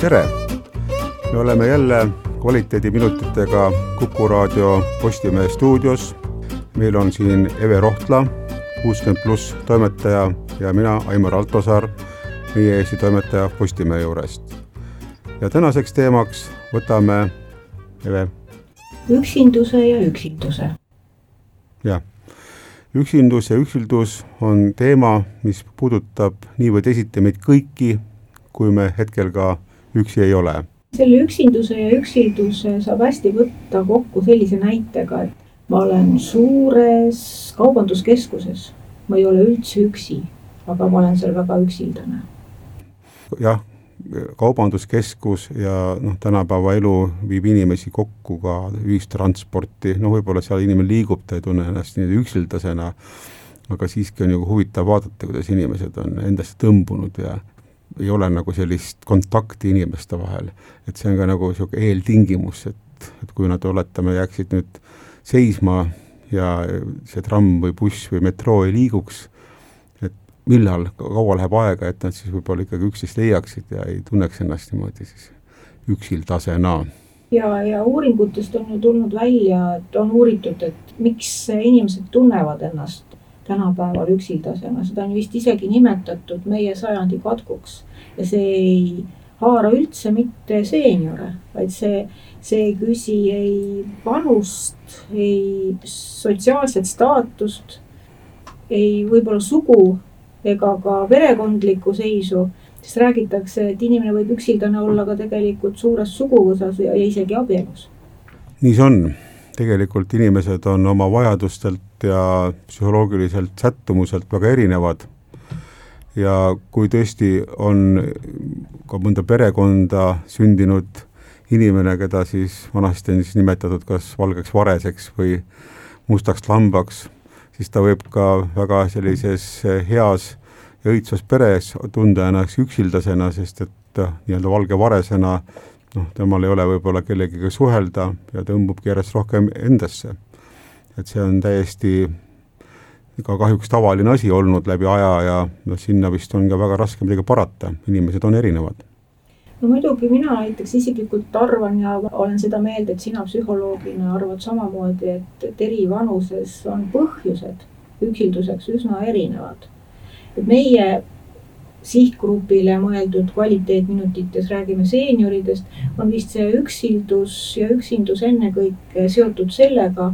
tere! me oleme jälle kvaliteediminutitega Kuku raadio Postimehe stuudios. meil on siin Eve Rohtla, kuuskümmend pluss toimetaja ja mina, Aimar Altosaar, meie Eesti toimetaja Postimehe juurest. ja tänaseks teemaks võtame, Eve? üksinduse ja üksilduse. jah, üksindus ja üksildus on teema, mis puudutab nii või teisiti meid kõiki, kui me hetkel ka üksi ei ole. Selle üksinduse ja üksilduse saab hästi võtta kokku sellise näitega, et ma olen suures kaubanduskeskuses, ma ei ole üldse üksi, aga ma olen seal väga üksildane. jah, kaubanduskeskus ja noh, tänapäeva elu viib inimesi kokku ka ühistransporti, no võib-olla seal inimene liigub, ta ei tunne ennast nii üksildasena, aga siiski on ju huvitav vaadata, kuidas inimesed on endasse tõmbunud ja ei ole nagu sellist kontakti inimeste vahel. et see on ka nagu niisugune eeltingimus, et, et kui nad, oletame, jääksid nüüd seisma ja see tramm või buss või metroo ei liiguks, et millal, kaua läheb aega, et nad siis võib-olla ikkagi üksteist leiaksid ja ei tunneks ennast niimoodi siis üksildasena ja, ja uuringutest on ju tulnud välja, et on uuritud, et miks inimesed tunnevad ennast tänapäeval üksildasena, seda on vist isegi nimetatud meie sajandi katkuks ja see ei haara üldse mitte seeniore, vaid see, see ei küsi ei vanust, ei sotsiaalset staatust, ei võib-olla sugu ega ka perekondlikku seisu, sest räägitakse, et inimene võib üksildane olla ka tegelikult suures suguvõsas ja isegi abielus. nii see on, tegelikult inimesed on oma vajadustelt ja psühholoogiliselt sättumuselt väga erinevad. ja kui tõesti on ka mõnda perekonda sündinud inimene, keda siis vanasti on siis nimetatud kas valgeks vareseks või mustaks lambaks, siis ta võib ka väga sellises heas ja õitsvas peres tunda ennast üksildasena, sest et nii-öelda valge varesena noh, temal ei ole võib-olla kellegiga suhelda ja tõmbubki järjest rohkem endasse et see on täiesti ka kahjuks tavaline asi olnud läbi aja ja noh, sinna vist on ka väga raske midagi parata, inimesed on erinevad. no muidugi mina näiteks isiklikult arvan ja olen seda meelt, et sina psühholoogina arvad samamoodi, et, et eri vanuses on põhjused üksilduseks üsna erinevad. et meie sihtgrupile mõeldud kvaliteetminutites räägime seenioridest, on vist see üksildus ja üksindus ennekõike seotud sellega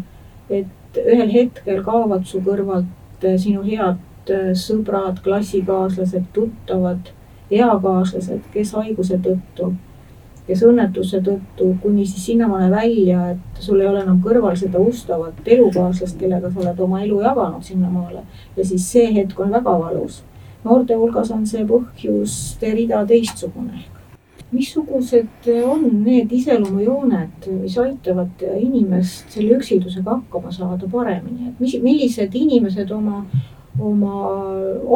et ühel hetkel kaovad su kõrvalt eh, sinu head eh, sõbrad, klassikaaslased, tuttavad, eakaaslased, kes haiguse tõttu, kes õnnetuse tõttu, kuni siis sinnamaale välja, et sul ei ole enam kõrval seda ustavat elukaaslast, kellega sa oled oma elu jaganud sinnamaale. ja siis see hetk on väga valus. Noorte hulgas on see põhjuste rida teistsugune missugused on need iseloomujooned, mis aitavad inimest selle üksildusega hakkama saada paremini, et mis, millised inimesed oma, oma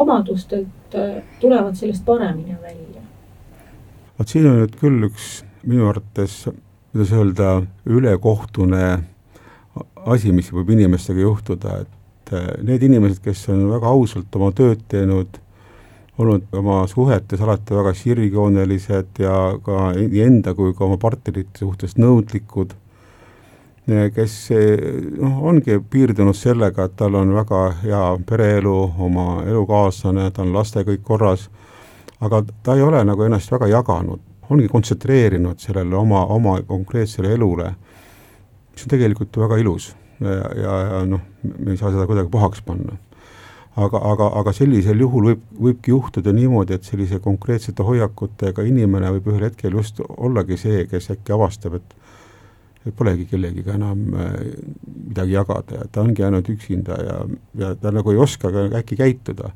omadustelt tulevad sellest paremini välja? vot siin on nüüd küll üks minu arvates, kuidas öelda, ülekohtune asi, mis võib inimestega juhtuda, et need inimesed, kes on väga ausalt oma tööd teinud olnud oma suhetes alati väga sirgjoonelised ja ka nii enda kui ka oma partnerite suhtes nõudlikud, kes noh, ongi piirdunud sellega, et tal on väga hea pereelu, oma elukaaslane, tal on lastega kõik korras, aga ta ei ole nagu ennast väga jaganud, ongi kontsentreerinud sellele oma, oma konkreetsele elule, mis on tegelikult ju väga ilus. Ja, ja, ja noh, me ei saa seda kuidagi pahaks panna aga, aga, aga sellisel juhul võib, võibki juhtuda niimoodi, et sellise konkreetsete hoiakutega inimene võib ühel hetkel just ollagi see, kes äkki avastab, et et polegi kellegiga enam äh, midagi jagada ja ta ongi ainult üksinda ja, ja ta nagu ei oska ka äkki käituda.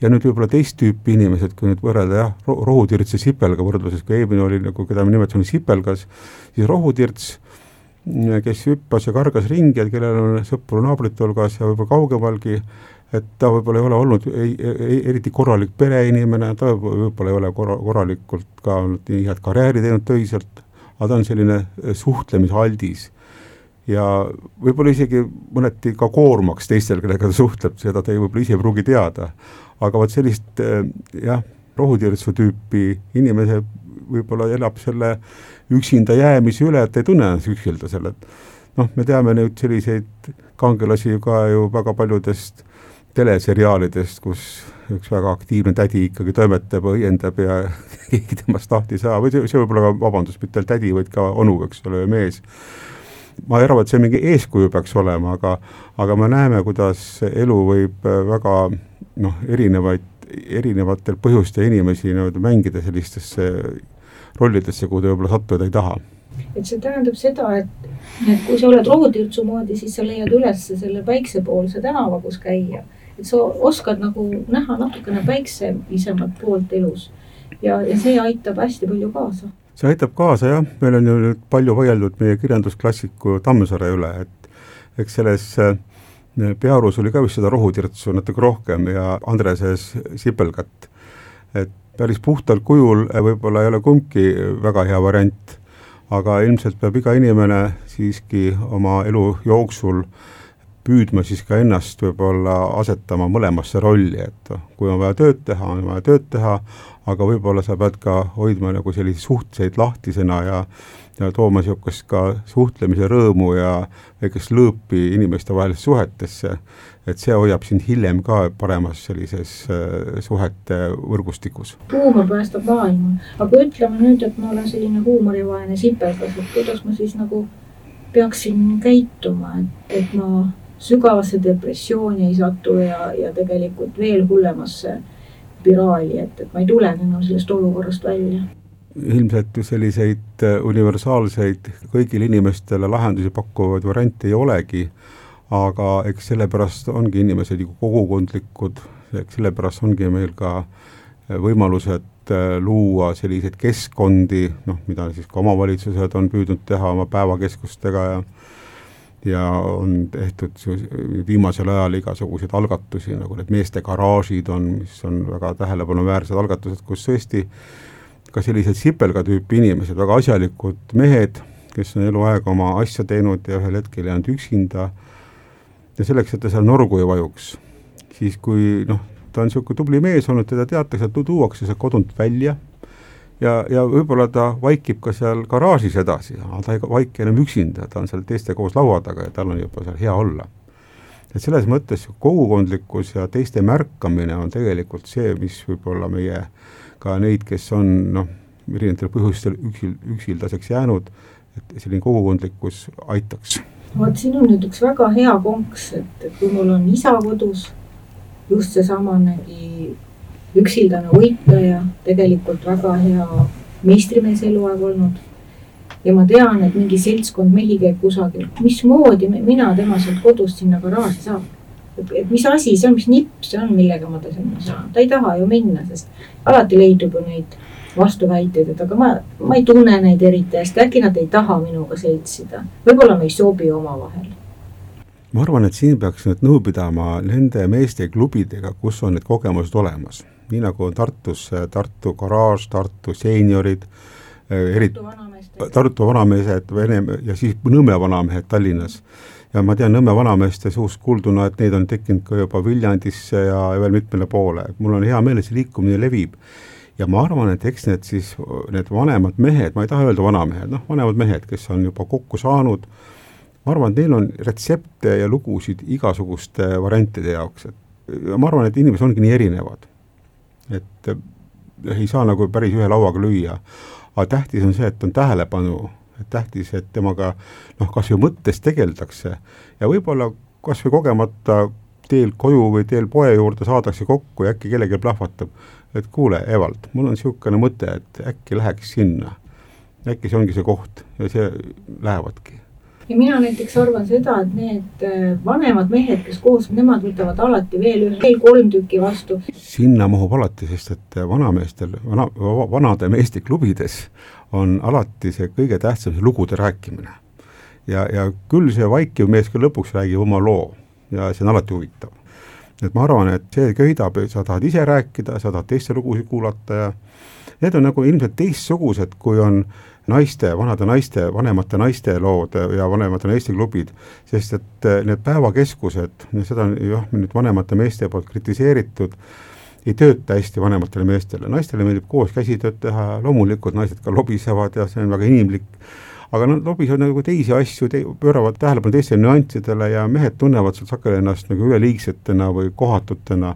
ja nüüd võib-olla teist tüüpi inimesed, kui nüüd võrrelda jah, rohutirts ja sipelga võrdluses, kui eelmine oli nagu, keda me nimetasime sipelgas, siis rohutirts kes hüppas ja kargas ringi, et kellel on sõpru naabrite hulgas ja võib-olla kaugemalgi, et ta võib-olla ei ole olnud ei, ei, eriti korralik pereinimene, ta võib-olla ei ole korra, korralikult ka olnud nii head karjääri teinud töiselt, aga ta on selline eh, suhtlemisaldis. ja võib-olla isegi mõneti ka koormaks teistel, kellega ta suhtleb, seda ta ei, võib-olla ise ei pruugi teada. aga vot sellist eh, jah, rohutirtsu tüüpi inimese võib-olla elab selle üksinda jäämise üle, et ei tunne ennast üksilda seal, et noh, me teame nüüd selliseid kangelasi ka ju väga paljudest teleseriaalidest, kus üks väga aktiivne tädi ikkagi toimetab, õiendab ja keegi temast lahti ei saa. või see, see võib olla ka, vabandust, mitte ainult tädi, vaid ka onu, eks ole, või mees. ma ei arva, et see mingi eeskuju peaks olema, aga, aga me näeme, kuidas elu võib väga noh, erinevaid, erinevatel põhjustel inimesi nii-öelda mängida sellistesse rollidesse, kuhu ta võib-olla sattuda ei taha. Et see tähendab seda, et, et kui sa oled rohutirtsu moodi, siis sa leiad üles selle päiksepoolse tänava, kus käia sa oskad nagu näha natukene päikselisemat poolt elus ja, ja see aitab hästi palju kaasa. see aitab kaasa jah, meil on ju nüüd palju vaieldud meie kirjandusklassiku Tammsaare üle, et eks selles äh, Pearus oli ka vist seda rohutirtsu natuke rohkem ja Andreses sipelgat. et päris puhtal kujul võib-olla ei ole kumbki väga hea variant, aga ilmselt peab iga inimene siiski oma elu jooksul äh, püüdma siis ka ennast võib-olla asetama mõlemasse rolli, et kui on vaja tööd teha, on vaja tööd teha, aga võib-olla sa pead ka hoidma nagu selliseid suhteid lahtisena ja ja tooma niisugust ka suhtlemise rõõmu ja väikest lõõpi inimestevahelisse suhetesse, et see hoiab sind hiljem ka paremas sellises äh, suhete võrgustikus. huumor päästab maailma, aga ütleme nüüd, et ma olen selline huumorivaene sipelgas, et kuidas ma siis nagu peaksin käituma, et, et ma sügavasse depressiooni ei satu ja, ja tegelikult veel hullemasse spiraali, et, et ma ei tulegi enam sellest olukorrast välja. ilmselt selliseid äh, universaalseid kõigile inimestele lahendusi pakkuvaid variante ei olegi, aga eks sellepärast ongi inimesed ju kogukondlikud, eks sellepärast ongi meil ka äh, võimalused äh, luua selliseid keskkondi, noh, mida siis ka omavalitsused on püüdnud teha oma päevakeskustega ja ja on tehtud viimasel ajal igasuguseid algatusi, nagu need meeste garaažid on, mis on väga tähelepanuväärsed algatused, kus tõesti ka sellised sipelga tüüpi inimesed, väga asjalikud mehed, kes on eluaeg oma asja teinud ja ühel hetkel jäänud üksinda ja selleks, et ta seal norgu ei vajuks, siis kui noh, ta on niisugune tubli mees olnud, teda teatakse, tuuakse sealt kodunt välja ja, ja võib-olla ta vaikib ka seal garaažis edasi, aga ta ei vaiki enam üksinda, ta on seal teiste koos laua taga ja tal on juba seal hea olla. et selles mõttes kogukondlikkus ja teiste märkamine on tegelikult see, mis võib-olla meie ka neid, kes on noh, erinevatel põhjustel üksil, üksildaseks jäänud, et selline kogukondlikkus aitaks. vot siin on nüüd üks väga hea konks, et, kui mul on isa kodus just seesamanegi üksildane võitleja, tegelikult väga hea meistrimees eluaeg olnud. ja ma tean, et mingi seltskond mehi käib kusagil, mismoodi mina tema sealt kodust sinna garaaži saan. et mis asi see on, mis nipp see on, millega ma ta sinna saan, ta ei taha ju minna, sest alati leidub ju neid vastuväiteid, et aga ma, ma ei tunne neid eriti hästi, äkki nad ei taha minuga seltsida, võib-olla me ei sobi omavahel. Ma arvan, et siin peaks nüüd nõu pidama nende meeste klubidega, kus on need kogemused olemas nii nagu on Tartus Tartu garaaž, Tartu seeniorid, eh, eriti Tartu vanamehed, Vene ja siis Nõmme vanamehed Tallinnas. ja ma tean Nõmme vanameeste suust kuulduna, et neid on tekkinud ka juba Viljandisse ja veel mitmele poole, et mul on hea meel, et see liikumine levib. ja ma arvan, et eks need siis, need vanemad mehed, ma ei taha öelda vanamehed, noh, vanemad mehed, kes on juba kokku saanud, ma arvan, et neil on retsepte ja lugusid igasuguste variantide jaoks, et ma arvan, et inimesed ongi nii erinevad et eh, ei saa nagu päris ühe lauaga lüüa. aga tähtis on see, et on tähelepanu, et tähtis, et temaga noh, kas või mõttes tegeldakse ja võib-olla kas või kogemata teel koju või teel poe juurde saadakse kokku ja äkki kellelgi plahvatab, et kuule, Evald, mul on niisugune mõte, et äkki läheks sinna. äkki see ongi see koht ja see lähevadki ja mina näiteks arvan seda, et need äh, vanemad mehed, kes koos, nemad võtavad alati veel ühe, veel kolm tükki vastu. sinna mahub alati, sest et vanameestel, vana, vanade meeste klubides on alati see kõige tähtsam, see lugude rääkimine. ja, ja küll see vaikiv mees ka lõpuks räägib oma loo ja see on alati huvitav. et ma arvan, et see köidab, sa tahad ise rääkida, sa tahad teiste lugusid kuulata ja need on nagu ilmselt teistsugused, kui on naiste, vanade naiste, vanemate naiste lood ja vanemate naiste klubid, sest et eh, need päevakeskused, seda on jah, nüüd vanemate meeste poolt kritiseeritud, ei tööta hästi vanematele meestele, naistele meeldib koos käsitööd teha, loomulikult naised ka lobisevad ja see on väga inimlik, aga nad lobisevad nagu teisi asju te,, pööravad tähelepanu teistele nüanssidele ja mehed tunnevad seal sageli ennast nagu üleliigsetena või kohatutena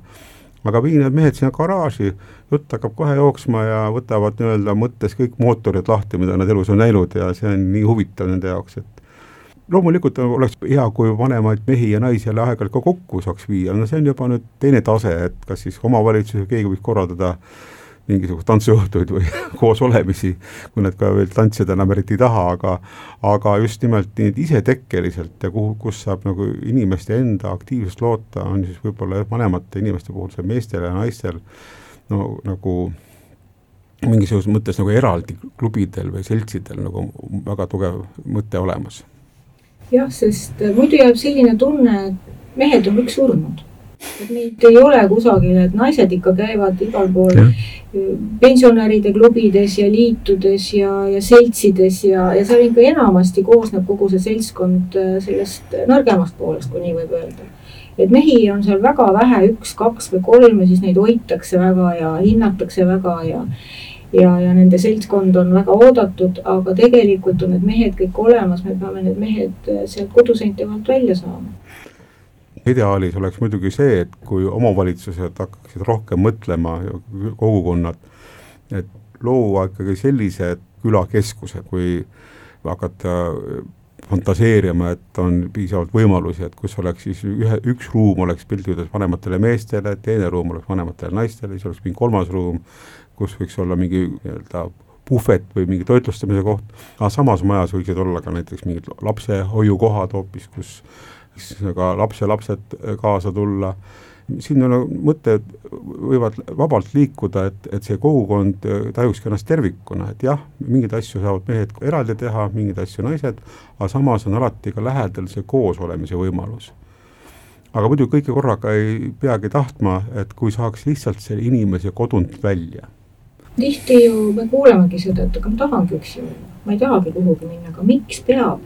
aga viin need mehed sinna garaaži, jutt hakkab kohe jooksma ja võtavad nii-öelda mõttes kõik mootorid lahti, mida nad elus on näinud ja see on nii huvitav nende jaoks, et loomulikult oleks hea, kui vanemaid mehi ja naisi jälle aeg-ajalt ka kokku saaks viia, no see on juba nüüd teine tase, et kas siis omavalitsus või keegi võiks korraldada mingisuguseid tantsuõhtuid või koosolemisi, kui nad ka veel tantsida enam eriti ei taha, aga aga just nimelt nii isetekkeliselt ja kuhu, kus saab nagu inimeste enda aktiivsust loota, on siis võib-olla vanemate inimeste puhul see meestel ja naistel no nagu mingisuguses mõttes nagu eraldi klubidel või seltsidel nagu väga tugev mõte olemas. jah, sest muidu jääb selline tunne, et mehed on kõik surnud et neid ei ole kusagil, et naised ikka käivad igal pool pensionäride klubides ja liitudes ja, ja seltsides ja, ja seal ikka enamasti koosneb kogu see seltskond äh, sellest nõrgemast poolest, kui nii võib öelda. et mehi on seal väga vähe, üks, kaks või kolm ja siis neid hoitakse väga ja hinnatakse väga ja ja, ja nende seltskond on väga oodatud, aga tegelikult on need mehed kõik olemas, me peame need mehed äh, sealt koduseinte vahelt välja saama ideaalis oleks muidugi see, et kui omavalitsused hakkaksid rohkem mõtlema, kogukonnad, et luua ikkagi sellised külakeskuse, kui hakata fantaseerima, et on piisavalt võimalusi, et kus oleks siis ühe, üks ruum oleks piltlikult vanematele meestele, teine ruum oleks vanematele naistele, siis oleks mingi kolmas ruum, kus võiks olla mingi nii-öelda puhvet või mingi toitlustamise koht, aga samas majas võiksid olla ka näiteks mingid lapsehoiukohad hoopis, kus ka lapselapsed kaasa tulla, siin on mõtted võivad vabalt liikuda, et, et see kogukond tajukski ennast tervikuna, et jah, mingeid asju saavad mehed eraldi teha, mingeid asju naised, aga samas on alati ka lähedal see koosolemise võimalus. aga muidu kõike korraga ei peagi tahtma, et kui saaks lihtsalt selle inimese kodunt välja. tihti ju me kuulemegi seda, et aga ma tahangi üksi olla, ma ei tahagi kuhugi minna, aga miks peab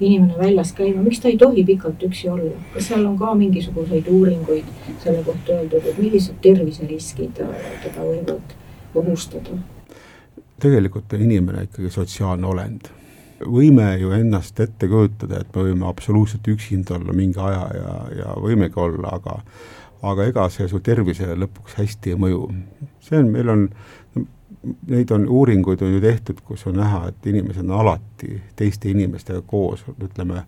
inimene väljas käima, miks ta ei tohi pikalt üksi olla, kas seal on ka mingisuguseid uuringuid selle kohta öeldud, et millised terviseriskid teda võivad ohustada? tegelikult on inimene ikkagi sotsiaalne olend. võime ju ennast ette kujutada, et me võime absoluutselt üksinda olla mingi aja ja, ja võimegi olla, aga aga ega see su tervisele lõpuks hästi ei mõju. see on, meil on neid on, uuringuid on ju tehtud, kus on näha, et inimesed on alati teiste inimestega koos, ütleme,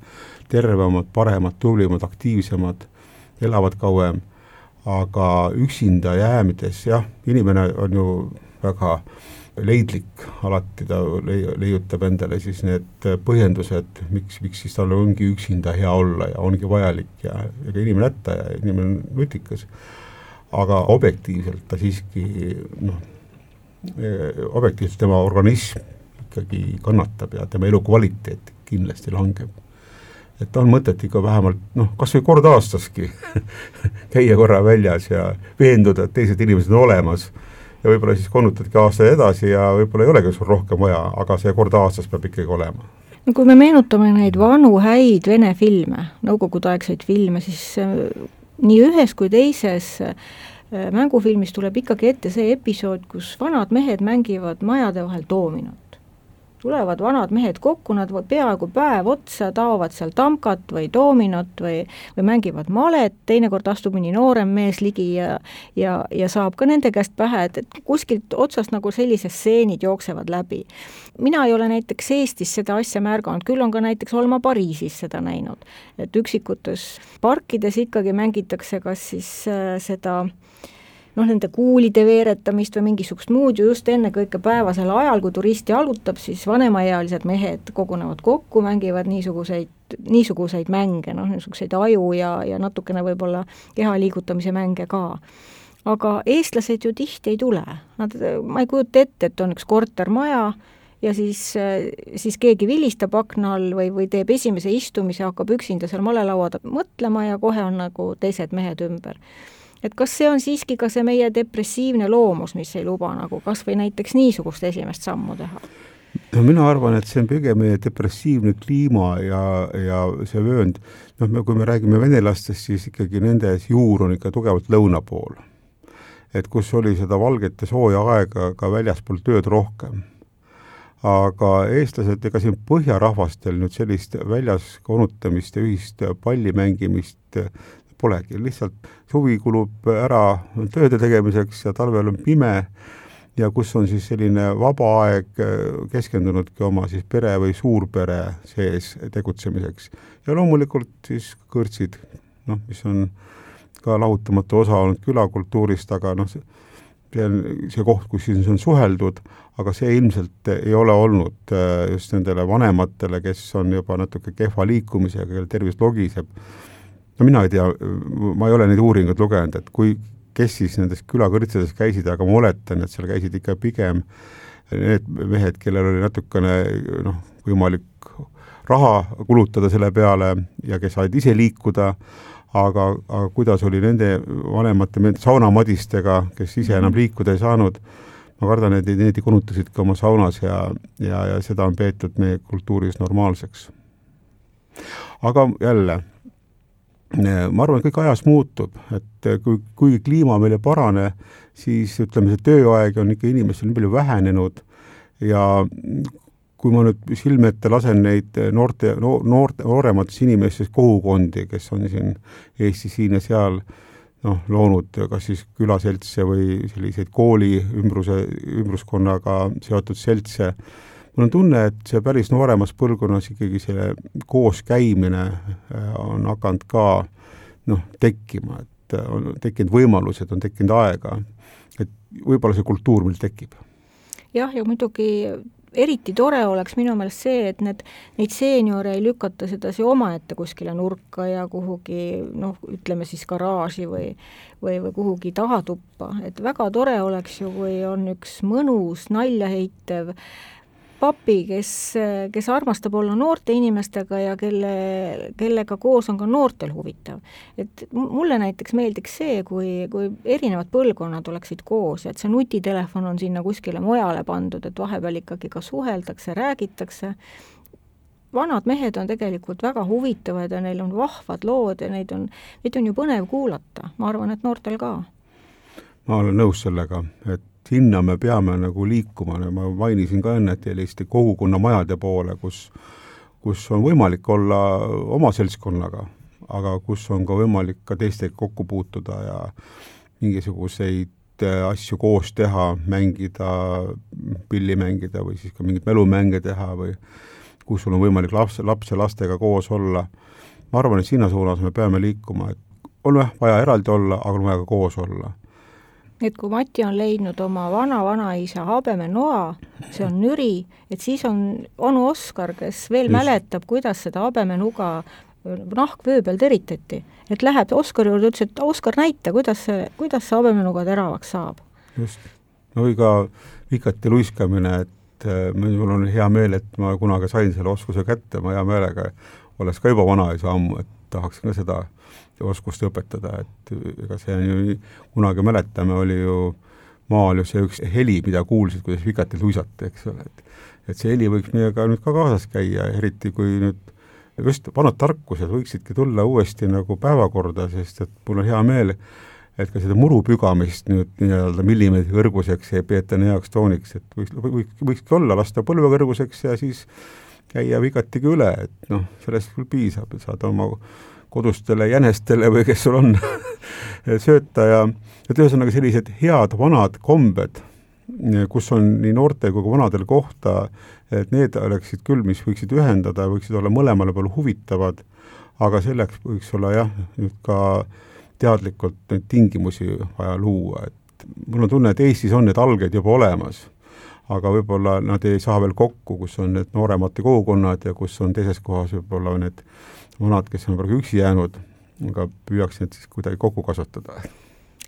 tervemad, paremad, tublimad, aktiivsemad, elavad kauem, aga üksinda jäämides jah, inimene on ju väga leidlik, alati ta leiutab endale siis need põhjendused, miks, miks siis tal ongi üksinda hea olla ja ongi vajalik ja ega inimene hätta ja inimene on nutikas. aga objektiivselt ta siiski noh, objektiivselt tema organism ikkagi kannatab ja tema elukvaliteet kindlasti langeb. et on mõtet ikka vähemalt noh, kas või kord aastaski käia korra väljas ja veenduda, et teised inimesed on olemas ja võib-olla siis konnutadki aasta edasi ja võib-olla ei olegi sul rohkem vaja, aga see kord aastas peab ikkagi olema no kui me meenutame neid vanu häid vene filme, nõukogudeaegseid filme, siis äh, nii ühes kui teises Äh, mängufilmis tuleb ikkagi ette see episood, kus vanad mehed mängivad majade vahel doominot. tulevad vanad mehed kokku, nad peaaegu päev otsa taovad seal tamkat või doominot või, või mängivad malet, teinekord astub mõni noorem mees ligi ja ja, ja saab ka nende käest pähe, et, et kuskilt otsast nagu sellised stseenid jooksevad läbi. mina ei ole näiteks Eestis seda asja märganud, küll on ka näiteks olen ma Pariisis seda näinud, et üksikutes parkides ikkagi mängitakse kas siis äh, seda äh, noh, nende kuulide veeretamist või mingisugust muud ju just ennekõike päevasel ajal, kui turist jalutab, siis vanemaealised mehed kogunevad kokku, mängivad niisuguseid, niisuguseid mänge, noh, niisuguseid aju ja, ja natukene võib-olla keha liigutamise mänge ka. Aga eestlased ju tihti ei tule, nad, ma ei kujuta ette, et on üks kortermaja ja siis, siis keegi vilistab akna all või, või teeb esimese istumise, hakkab üksinda seal malelaua taga mõtlema ja kohe on nagu teised mehed ümber et kas see on siiski ka see meie depressiivne loomus, mis ei luba nagu kas või näiteks niisugust esimest sammu teha? no mina arvan, et see on pigem meie depressiivne kliima ja, ja see vöönd, noh, kui me räägime venelastest, siis ikkagi nende juur on ikka tugevalt lõuna pool. et kus oli seda valget ja sooja aega ka väljaspool tööd rohkem. aga eestlased, ega siin põhjarahvastel nüüd sellist väljas konutamist ja ühist palli mängimist polegi, lihtsalt suvi kulub ära tööde tegemiseks ja talvel on pime ja kus on siis selline vaba aeg keskendunudki oma siis pere või suurpere sees tegutsemiseks. ja loomulikult siis kõrtsid, noh, mis on ka lahutamatu osa olnud külakultuurist, aga noh, see on see koht, kus siis on suheldud, aga see ilmselt ei ole olnud äh, just nendele vanematele, kes on juba natuke kehva liikumisega, kelle tervis logiseb. No mina ei tea, ma ei ole neid uuringuid lugenud, et kui, kes siis nendes külakõrtsides käisid, aga ma oletan, et seal käisid ikka pigem need mehed, kellel oli natukene noh, võimalik raha kulutada selle peale ja kes said ise liikuda, aga, aga kuidas oli nende vanemate saunamadistega, kes ise enam mhm. liikuda ei saanud, ma kardan, et need konutasid ka oma saunas ja, ja, ja seda on peetud meie kultuuris normaalseks. aga jälle, ma arvan, et kõik ajas muutub, et kui, kuigi kliima meil ei parane, siis ütleme, see tööaeg on ikka inimestel nii palju vähenenud ja kui ma nüüd silme ette lasen neid noorte, noorte, nooremates inimestes kogukondi, kes on siin Eestis siin ja seal noh, loonud kas siis külaseltse või selliseid kooli ümbruse, ümbruskonnaga seotud seltse, mul on tunne, et see päris nooremas põlvkonnas ikkagi see kooskäimine äh, on hakanud ka noh, tekkima, et on tekkinud võimalused, on tekkinud aega, et võib-olla see kultuur meil tekib. Jah, ja muidugi eriti tore oleks minu meelest see, et need, neid seeniore ei lükata sedasi omaette kuskile nurka ja kuhugi noh, ütleme siis garaaži või või, või kuhugi tahatuppa, et väga tore oleks ju, kui on üks mõnus nalja heitev äh, papi, kes, kes armastab olla noorte inimestega ja kelle, kellega koos on ka noortel huvitav. et mulle näiteks meeldiks see, kui, kui erinevad põlvkonnad oleksid koos ja et see nutitelefon on sinna kuskile mujale pandud, et vahepeal ikkagi ka suheldakse, räägitakse, vanad mehed on tegelikult väga huvitavad ja neil on vahvad lood ja neid on, neid on ju põnev kuulata, ma arvan, et noortel ka. ma olen nõus sellega, et sinna me peame nagu liikuma, ma mainisin ka enne, et selliste kogukonnamajade poole, kus, kus on võimalik olla oma seltskonnaga, aga kus on ka võimalik ka teistega kokku puutuda ja mingisuguseid äh, asju koos teha, mängida, pilli mängida või siis ka mingeid mälumänge teha või kus sul on võimalik laps, laps ja lastega koos olla. ma arvan, et sinna suunas me peame liikuma, et on jah, vaja eraldi olla, aga on vaja ka koos olla et kui Mati on leidnud oma vana-vanaisa habemenoa, see on nüri, et siis on onu Oskar, kes veel Just. mäletab, kuidas seda habemenuga nahkvöö peal teritati. et läheb Oskari juurde, ütles, et Oskar, näita, kuidas see, kuidas see habemenuga teravaks saab. just, no ka vikati luiskamine, et äh, mul on hea meel, et ma kunagi sain selle oskuse kätte, ma hea meelega oleks ka juba vanaisa ammu, et tahaks ka seda oskust õpetada, et ega see on ju, kunagi mäletame, oli ju maal ju see üks heli, mida kuulsid, kuidas vikati luisati, eks ole, et et see heli võiks meiega nüüd ka kaasas käia, eriti kui nüüd just vanad tarkused võiksidki tulla uuesti nagu päevakorda, sest et mul on hea meel, et ka seda muru pügamist nüüd nii-öelda millimeetri kõrguseks ei peeta nii heaks tooniks, et võiks, võiks, võikski olla, lasta põlve kõrguseks ja siis käia vigatigi üle, et noh, sellest küll piisab, et saada oma kodustele jänestele või kes sul on sööta ja et ühesõnaga sellised head vanad kombed, kus on nii noortel kui ka vanadel kohta, et need oleksid küll, mis võiksid ühendada, võiksid olla mõlemale poole huvitavad, aga selleks võiks olla jah, nüüd ka teadlikult neid tingimusi vaja luua, et mul on tunne, et Eestis on need alged juba olemas, aga võib-olla nad ei saa veel kokku, kus on need nooremate kogukonnad ja kus on teises kohas võib-olla need vanad, kes on praegu üksi jäänud, aga püüaks need siis kuidagi kokku kasvatada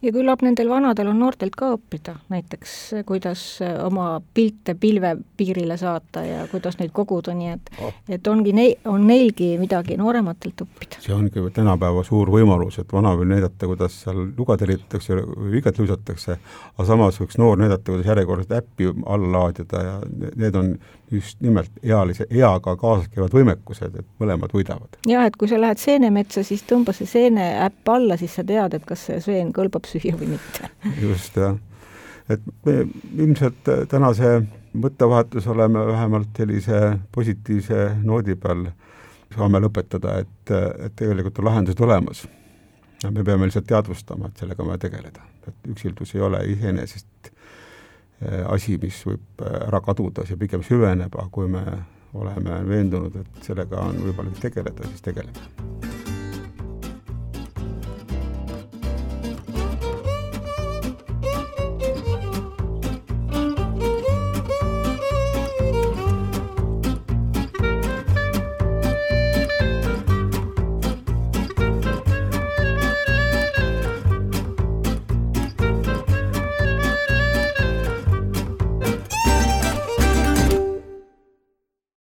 ja küllap nendel vanadel on noortelt ka õppida, näiteks kuidas oma pilte pilvepiirile saata ja kuidas neid koguda, nii et oh. et ongi nei-, on neilgi midagi noorematelt õppida. see ongi tänapäeva suur võimalus, et vana võib näidata, kuidas seal luga teritatakse või vigat luisatakse, aga samas võiks noor näidata, kuidas järjekordset äppi alla laadida ja need on just nimelt ealise, eaga kaasas käivad võimekused, et mõlemad võidavad. jah, et kui sa lähed seenemetsa, siis tõmba see seeneäpp alla, siis sa tead, et kas see seen kõlbab süüa või mitte. just, jah. et me ilmselt tänase mõttevahetus oleme vähemalt sellise positiivse noodi peal saame lõpetada, et, et tegelikult on lahendused olemas. me peame lihtsalt teadvustama, et sellega on vaja tegeleda, et üksildus ei ole iseenesest eh, asi, mis võib ära kaduda, see pigem süveneb, aga kui me oleme veendunud, et sellega on võimalik tegeleda, siis tegeleme